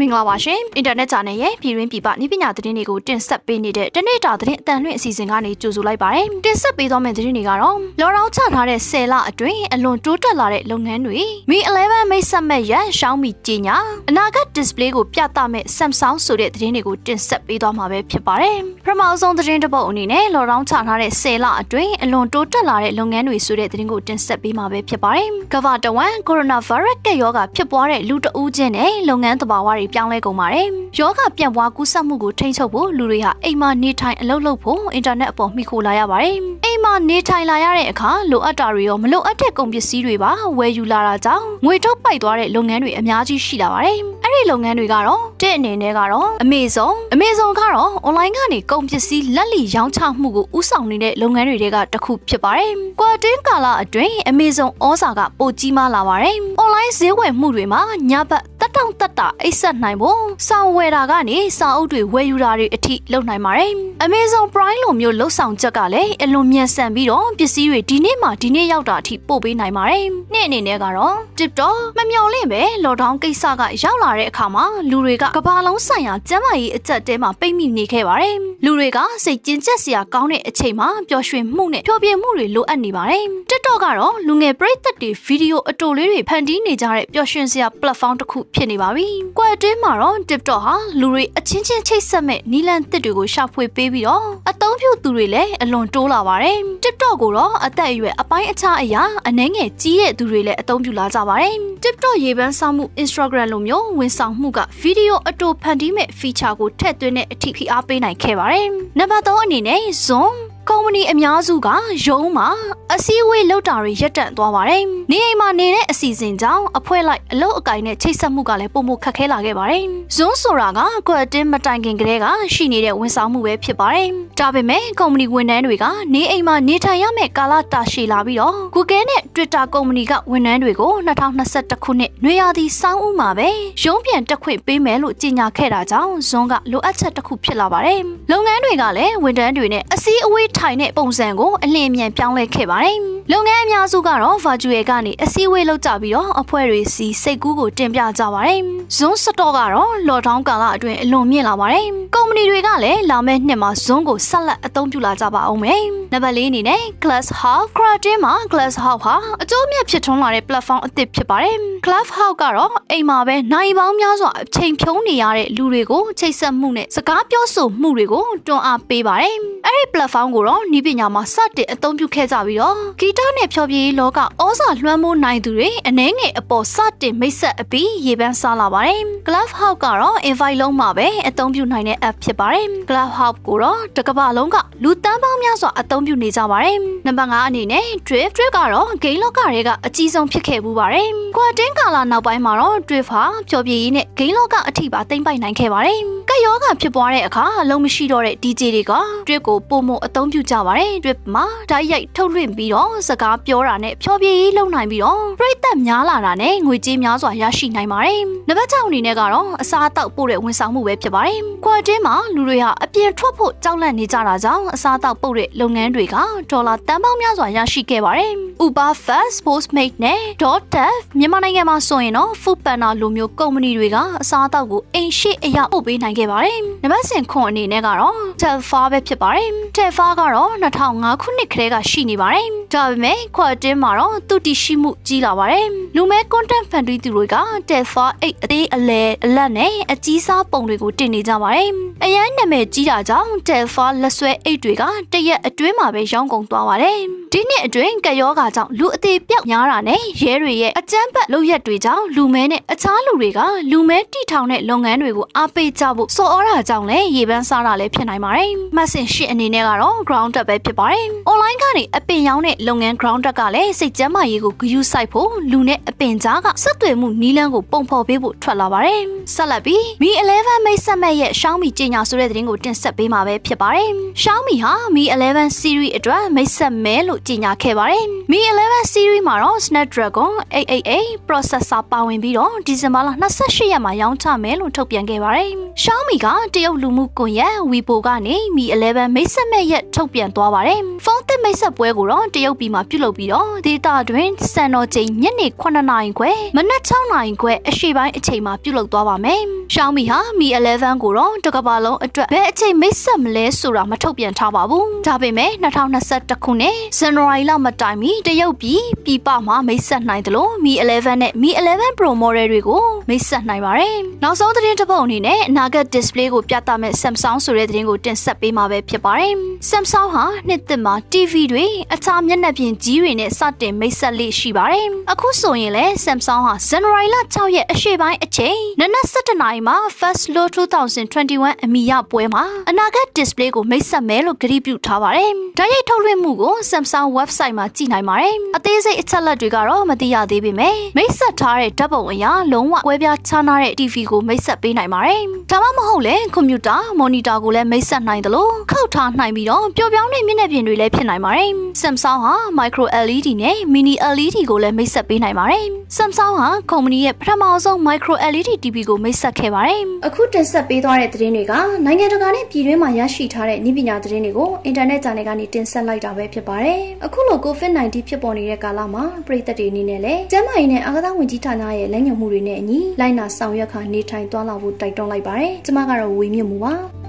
မင်္ဂလာပါရှင်အင်တာနက်ချာနယ်ရဲ့ပြည်တွင်းပြည်ပနည်းပညာသတင်းတွေကိုတင်ဆက်ပေးနေတဲ့တနေ့တာသတင်းအတန်လွင့်အစီအစဉ်ကနေကြိုဆိုလိုက်ပါတယ်တင်ဆက်ပေးသွားမယ့်သတင်းတွေကတော့လော်ရောင်းချထားတဲ့10လအတွင်းအလွန်တိုးတက်လာတဲ့လုပ်ငန်းတွေ Mi 11မိတ်ဆက်မဲ့ရရှောင်းမီကြီးညာအနာဂတ် display ကိုပြသမဲ့ Samsung ဆိုတဲ့သတင်းတွေကိုတင်ဆက်ပေးသွားမှာပဲဖြစ်ပါတယ်ပထမဆုံးသတင်းတစ်ပုဒ်အနေနဲ့လော်ရောင်းချထားတဲ့10လအတွင်းအလွန်တိုးတက်လာတဲ့လုပ်ငန်းတွေဆိုတဲ့သတင်းကိုတင်ဆက်ပေးမှာပဲဖြစ်ပါတယ်ကမ္ဘာတဝန်းကိုရိုနာဗိုင်းရပ်စ်ကရောဂါဖြစ်ပွားတဲ့လူတဦးချင်းနဲ့လုပ်ငန်းသဘာဝတွေပြောင်းလဲကုန်ပါတယ်။ယောဂပြန့်ပွားကူးစက်မှုကိုထိန်းချုပ်ဖို့လူတွေဟာအိမ်မှာနေထိုင်အလုပ်လုပ်ဖို့အင်တာနက်အပေါ်မှီခိုလာရပါတယ်။အိမ်မှာနေထိုင်လာရတဲ့အခါလိုအပ်တာတွေရောမလိုအပ်တဲ့ကုန်ပစ္စည်းတွေပါဝယ်ယူလာတာကြောင့်ငွေထုတ်ပိုက်သွားတဲ့လုပ်ငန်းတွေအများကြီးရှိလာပါတယ်။အဲ့ဒီလုပ်ငန်းတွေကတော့တဲ့အနေနဲ့ကတော့အမေဇုံအမေဇုံကတော့ online ကနေကုန်ပစ္စည်းလက်လီရောင်းချမှုကိုဥဆောင်နေတဲ့လုပ်ငန်းတွေကတစ်ခုဖြစ်ပါတယ်။ကွာတင်းကာလအတွင်းအမေဇုံဩဇာကပိုကြီးမားလာပါတယ်။ online ဈေးဝယ်မှုတွေမှာညဘက် တက်တောင့်တက်တာအိတ်ဆက်နိုင်ဖို့စောင်ဝယ်တာကနေစာအုပ်တွေဝယ်ယူတာတွေအထိလုပ်နိုင်ပါတယ်။ Amazon Prime လိုမျိုးလှုပ်ဆောင်ချက်ကလည်းအလွန်မြန်ဆန်ပြီးတော့ပစ္စည်းတွေဒီနေ့မှဒီနေ့ရောက်တာအထိပို့ပေးနိုင်ပါတယ်။နေ့အနေနဲ့ကတော့ TikTok မမျော်လင့်ပဲလော်ဒေါင်းကိစ္စကရောက်လာတဲ့အခါမှာလူတွေကကဘာလုံးဆိုင်ရာကျန်းမာရေးအကျက်တဲမှာပိတ်မိနေခဲ့ပါတယ်။လူတွေကစိတ်ကျဉ်ကျက်စရာကောင်းတဲ့အချိန်မှာပျော်ရွှင်မှုနဲ့ပျော်ပြမှုတွေလိုအပ်နေပါတယ်။ TikTok ကတော့လူငယ်ပရိသတ်တွေဗီဒီယိုအတိုလေးတွေဖန်တီးနေကြတဲ့ပျော်ရွှင်စရာ platform တစ်ခုဖြစ်နေပါပြီ။ကွယ်တွင်းမှာတော့ TikTok ဟာလူတွေအချင်းချင်းချိတ်ဆက်မဲ့နီလန်တစ်တွေကိုရှာဖွေပေးပြီးတော့အသုံးပြုသူတွေလည်းအလွန်တိုးလာပါတယ်။ TikTok ကိုတော့အသက်အရွယ်အပိုင်းအခြားအရာအနှဲငယ်ကြီးတဲ့သူတွေလည်းအသုံးပြုလာကြပါတယ်။ TikTok ရေပန်းဆောင်မှု Instagram လိုမျိုးဝန်ဆောင်မှုကဗီဒီယိုအတိုဖန်တီးမဲ့ feature ကိုထည့်သွင်းတဲ့အထိဖိအားပေးနိုင်ခဲ့ပါတယ်။နံပါတ်3အနေနဲ့ Zoom ကုမ္ပဏီအများစုကရုံးမှာအစည်းအဝေးလုပ်တာတွေရပ်တန့်သွားပါတယ်။နေအိမ်မှာနေတဲ့အစီအစဉ်ကြောင့်အဖွဲ့လိုက်အလုပ်အကင်နဲ့ချိတ်ဆက်မှုကလည်းပုံမခက်ခဲလာခဲ့ပါတယ်။ Zoom ဆိုတာကကွက်တင်မတိုင်ခင်ကတည်းကရှိနေတဲ့ဝန်ဆောင်မှုပဲဖြစ်ပါတယ်။ဒါပေမဲ့ကုမ္ပဏီဝန်ထမ်းတွေကနေအိမ်မှာနေထိုင်ရမယ့်ကာလတာရှည်လာပြီးတော့ Google နဲ့ Twitter ကုမ္ပဏီကဝန်ထမ်းတွေကို2021ခုနှစ်နွေရာသီစောင်းဦးမှာပဲရုံးပြန်တက်ခွင့်ပေးမယ်လို့ကြေညာခဲ့တာကြောင့် Zoom ကလိုအပ်ချက်တစ်ခုဖြစ်လာပါတယ်။လုပ်ငန်းတွေကလည်းဝန်ထမ်းတွေနဲ့အစည်းအဝေးထိုင်တဲ့ပုံစံကိုအလင်းအမြန်ပြောင်းလဲခဲ့ပါတယ်။လုပ်ငန်းအများစုကတော့ virtual ကနေအစည်းအဝေးလုပ်ကြပြီးတော့အဖွဲ့တွေစီစိတ်ကူးကိုတင်ပြကြပါတယ်။ Zoom Store ကတော့ lockdown ကာလအတွင်းအလွန်မြင့်လာပါတယ်။ကု မ္ပဏီတွေကလည်းလာမယ့်နှစ်မှာ Zoom ကိုဆက်လက်အသုံးပြုလာကြပါအောင်မယ်။နံပါတ်၄အနေနဲ့ Glass House Creative မှာ Glass House ဟာအကျိုးမြတ်ဖြစ်ထွန်းလာတဲ့ platform အသစ်ဖြစ်ပါတယ်။ Glass House ကတော့အိမ်မှာပဲနိုင်ပေါင်းများစွာအချိန်ဖြုံးနေရတဲ့လူတွေကိုချိတ်ဆက်မှုနဲ့စကားပြောဆိုမှုတွေကိုတွန်းအားပေးပါတယ်။အဲ့ဒီ platform ကိုတော့ဤပညာမှာစတင်အသုံးပြုခဲ့ကြပြီးတော့ဂီတနဲ့ဖျော်ဖြေရေးလောကဩဇာလွှမ်းမိုးနိုင်သူတွေအနှဲငယ်အပေါ်စတင်မိတ်ဆက်အပြီးရေပန်းစားလာပါတယ်။ Glove House ကတော့ invite လုံးမှာပဲအသုံးပြုနိုင်တဲ့ app ဖြစ်ပါတယ်။ Glove House ကိုတော့တကမ္ဘာလုံးကလူတန်းပေါင်းများစွာအသုံးပြုနေကြပါတယ်။နံပါတ်5အနေနဲ့ Drift Drift ကတော့ game လောကတွေကအကြီးဆုံးဖြစ်ခဲ့မှုပါတယ်။ Quarantine ကာလနောက်ပိုင်းမှာတော့ Drift ဟာဖျော်ဖြေရေးနဲ့ game လောကအထိပါသိမ့်ပိုက်နိုင်ခဲ့ပါတယ်။ကက်ယောဂဖြစ်ပွားတဲ့အခါအလုံးမရှိတော့တဲ့ DJ တွေက Drift ကိုပုံမအသုံးပြုကြပါတယ်။ Drift မှာဓာတ်ရိုက်ထုတ်လွှင့်ပြီးတော့စကားပြောတာနဲ့ဖျော်ဖြေရေးလုပ်နိုင်ပြီးတော့ပြိ သက်များလာတာနဲ့ငွေကြေးများစွာရရှိနိုင်ပါတယ်။နံပါတ်6အနေနဲ့ကတော့အစားအသောက်ပို့တဲ့ဝန်ဆောင်မှုပဲဖြစ်ပါတယ်။ကွာတင်းမှာလူတွေဟာအပြင်ထွက်ဖို့ကြောက်လန့်နေကြတာကြောင့်အစားအသောက်ပို့တဲ့လုပ်ငန်းတွေကဒေါ်လာတန်ပေါင်းများစွာရရှိခဲ့ပါတယ်။ Uber Fast, Postmate နဲ့ DoorDash မြန်မာနိုင်ငံမှာဆိုရင်တော့ Food Panda လိုမျိုးကုမ္ပဏီတွေကအစားအသောက်ကိုအိမ်ရှိအရာပို့ပေးနိုင်ခဲ့ပါတယ်။နံပါတ်10ခွန်အနေနဲ့ကတော့ Telfar ပဲဖြစ်ပါတယ်။ Telfar ကတော့2005ခုနှစ်ကတည်းကရှိနေပါတယ်။ဒါပေမဲ့ခွာတင်းမှာတော့သူတည်ရှိမှုကြီးလာပါတယ်။လူမဲ content ဖန်တီးသူတွေက Telfar အိတ်အသေးအလဲအလတ်နဲ့အကြီးစားပုံတွေကိုတင်နေကြပါတယ်။အရန်နာမည်ကြီးတာကြောင့် Telfar လက်ဆွဲအိတ်တွေကတရက်အတွင်းမှာပဲရောင်းကုန်သွားပါတယ်။ဒီနှစ်အတွင်းကယောဂါကြောင့်လူအသေးပြောက်များတာနဲ့ရဲတွေရဲ့အကြမ်းဖက်လုပ်ရက်တွေကြောင့်လူမဲနဲ့အခြားလူတွေကလူမဲတီထောင်တဲ့လုပ်ငန်းတွေကိုအားပေးကြဖို့စော်ဩတာကြောင့်လည်းရေပန်းစားတာလည်းဖြစ်နိုင်ပါတယ်။မဆင်ရှစ်အနေနဲ့ကတော့ ground up ပဲဖြစ်ပါတယ်။ online ကနေအပင်ရောင်းတဲ့လုပ်ငန်း ground up ကလည်းစိတ်ကျန်းမာရေးကိုဂရုစိုက်ဖို့လူနဲ့အပင်ကြားကဆက်သွယ်မှုနီးလန်းကိုပုံဖော်ပေးဖို့ထွက်လာပါတယ်။ဆက်လက်ပြီး Mi 11မိတ်ဆက်မဲ့ရဲ့ Xiaomi ကြေညာဆိုတဲ့သတင်းကိုတင်ဆက်ပေးမှာပဲဖြစ်ပါတယ်။ Xiaomi ဟာ Mi 11 series အတွက်မိတ်ဆက်မဲလို့ကြေညာခဲ့ပါတယ်။ Mi 11 series မှာတော့ Snapdragon 888 processor ပါဝင်ပြီးတော့ဒီဇင်ဘာလ28ရက်မှာရောင်းချမယ်လို့ထုတ်ပြန်ခဲ့ပါတယ်။ Xiaomi ကတရုတ်လူမှုကွန်ရက် Weibo ကနေ Mi 11မိတ်ဆက်မဲ့ရဲ့ထုတ်ပြန်သွားပါတယ်။ဖုန်းသစ်မိတ်ဆက်ပွဲကိုတော့တရုတ်ပြည်မှာပြုလုပ်ပြီးတော့ဒေတာတွင်စံတော်ချိန်ညနေ9နာရီခွဲမနက်6နာရီခွဲအရှိပိုင်းအချိန်မှာပြုလုပ်သွားပါမယ်။ Xiaomi ဟာ Mi 11ကိုတော့တစ်ကမ္ဘာလုံးအတွက်ဘယ်အချိန်မိတ်ဆက်မလဲဆိုတာမထုတ်ပြန်ထားပါဘူး။ဒါပေမဲ့2021ခုနှစ်ဇန်နဝါရီလမတိုင်မီတရုတ်ပြည်ပြည်ပမှာမိတ်ဆက်နိုင်တယ်လို့ Mi 11နဲ့ Mi 11 Pro model တွေကိုမိတ်ဆက်နိုင်ပါတယ်။နောက်ဆုံးသတင်းတစ်ပုဒ်အနေနဲ့အနာဂတ် display ကိုပြသမဲ့ Samsung ဆိုတဲ့သတင်းကိုတင်ဆက်ပေးမှာပဲဖြစ်ပါတယ်။ Samsung ဟာနှစ်သစ်မှာ TV တွေအခြားမျက်နှာပြင်ကြီးတွေနဲ့စတင်မိတ်ဆက်လေးရှိပါတယ်။အခုဆိုရင်လည်း Samsung ဟာဇန်နဝါရီလ6ရက်အရှေ့ပိုင်းအချိန်နနက်7:00နာရီမှာ First Low 2021အမီရပွဲမှာအနာဂတ် display ကိုမိတ်ဆက်မယ်လို့ကြေညာပြုထားပါတယ်။ဓာတ်ရိုက်ထုတ်လွှင့်မှုကို Samsung website မှာကြည့်နိုင်ပါတယ်။အသေးစိတ်အချက်လက်တွေကတော့မသိရသေးပေမဲ့မိတ်ဆက်ထားတဲ့ဓာတ်ပုံအရလုံးဝကွဲပြားခြားနားတဲ့ TV ကိုမိတ်ဆက်ပေးနိုင်ပါတယ်။ဒါမှ မဟုတ်လည်းကွန်ပျူတာမော်နီတာကိုလည်းမိတ်ဆက်နိုင်တယ်လို့ခောက်ထားနိုင်ပြီးတော့ပျော်ပြောင်းတဲ့မျက်နှာပြင်တွေလည်းဖြစ်နိုင်ပါတယ်။ Samsung ဟာ micro LED နဲ့ mini LED ကိုလည်းမိတ်ဆက်ပေးနိုင်ပါတယ်။ Samsung ဟာကုမ္ပဏီရဲ့ပထမဆုံး micro LED TV ကိုမိတ်ဆက်ခဲ့ပါတယ်။အခုတင်ဆက်ပေးသွားတဲ့သတင်းတွေကနိုင်ငံတကာနဲ့ပြည်တွင်းမှာရရှိထားတဲ့ဤပညာသတင်းတွေကိုအင်တာနက်ဂျာနယ်ကနေတင်ဆက်လိုက်တာပဲဖြစ်ပါတယ်။အခုလို COVID-19 ဖြစ်ပေါ်နေတဲ့ကာလမှာပြည်သက်တွေအနေနဲ့လည်းကျန်းမာရေးနဲ့အာသာဝန်ကြီးဌာနရဲ့လက်ညှိုးမှုတွေနဲ့အညီလိုက်နာဆောင်ရွက်ခါနေထိုင်သွားလာဖို့တိုက်တွန်းလိုက်ပါတယ်။ကျွန်မကတော့ဝေမြင့်မှုပါ။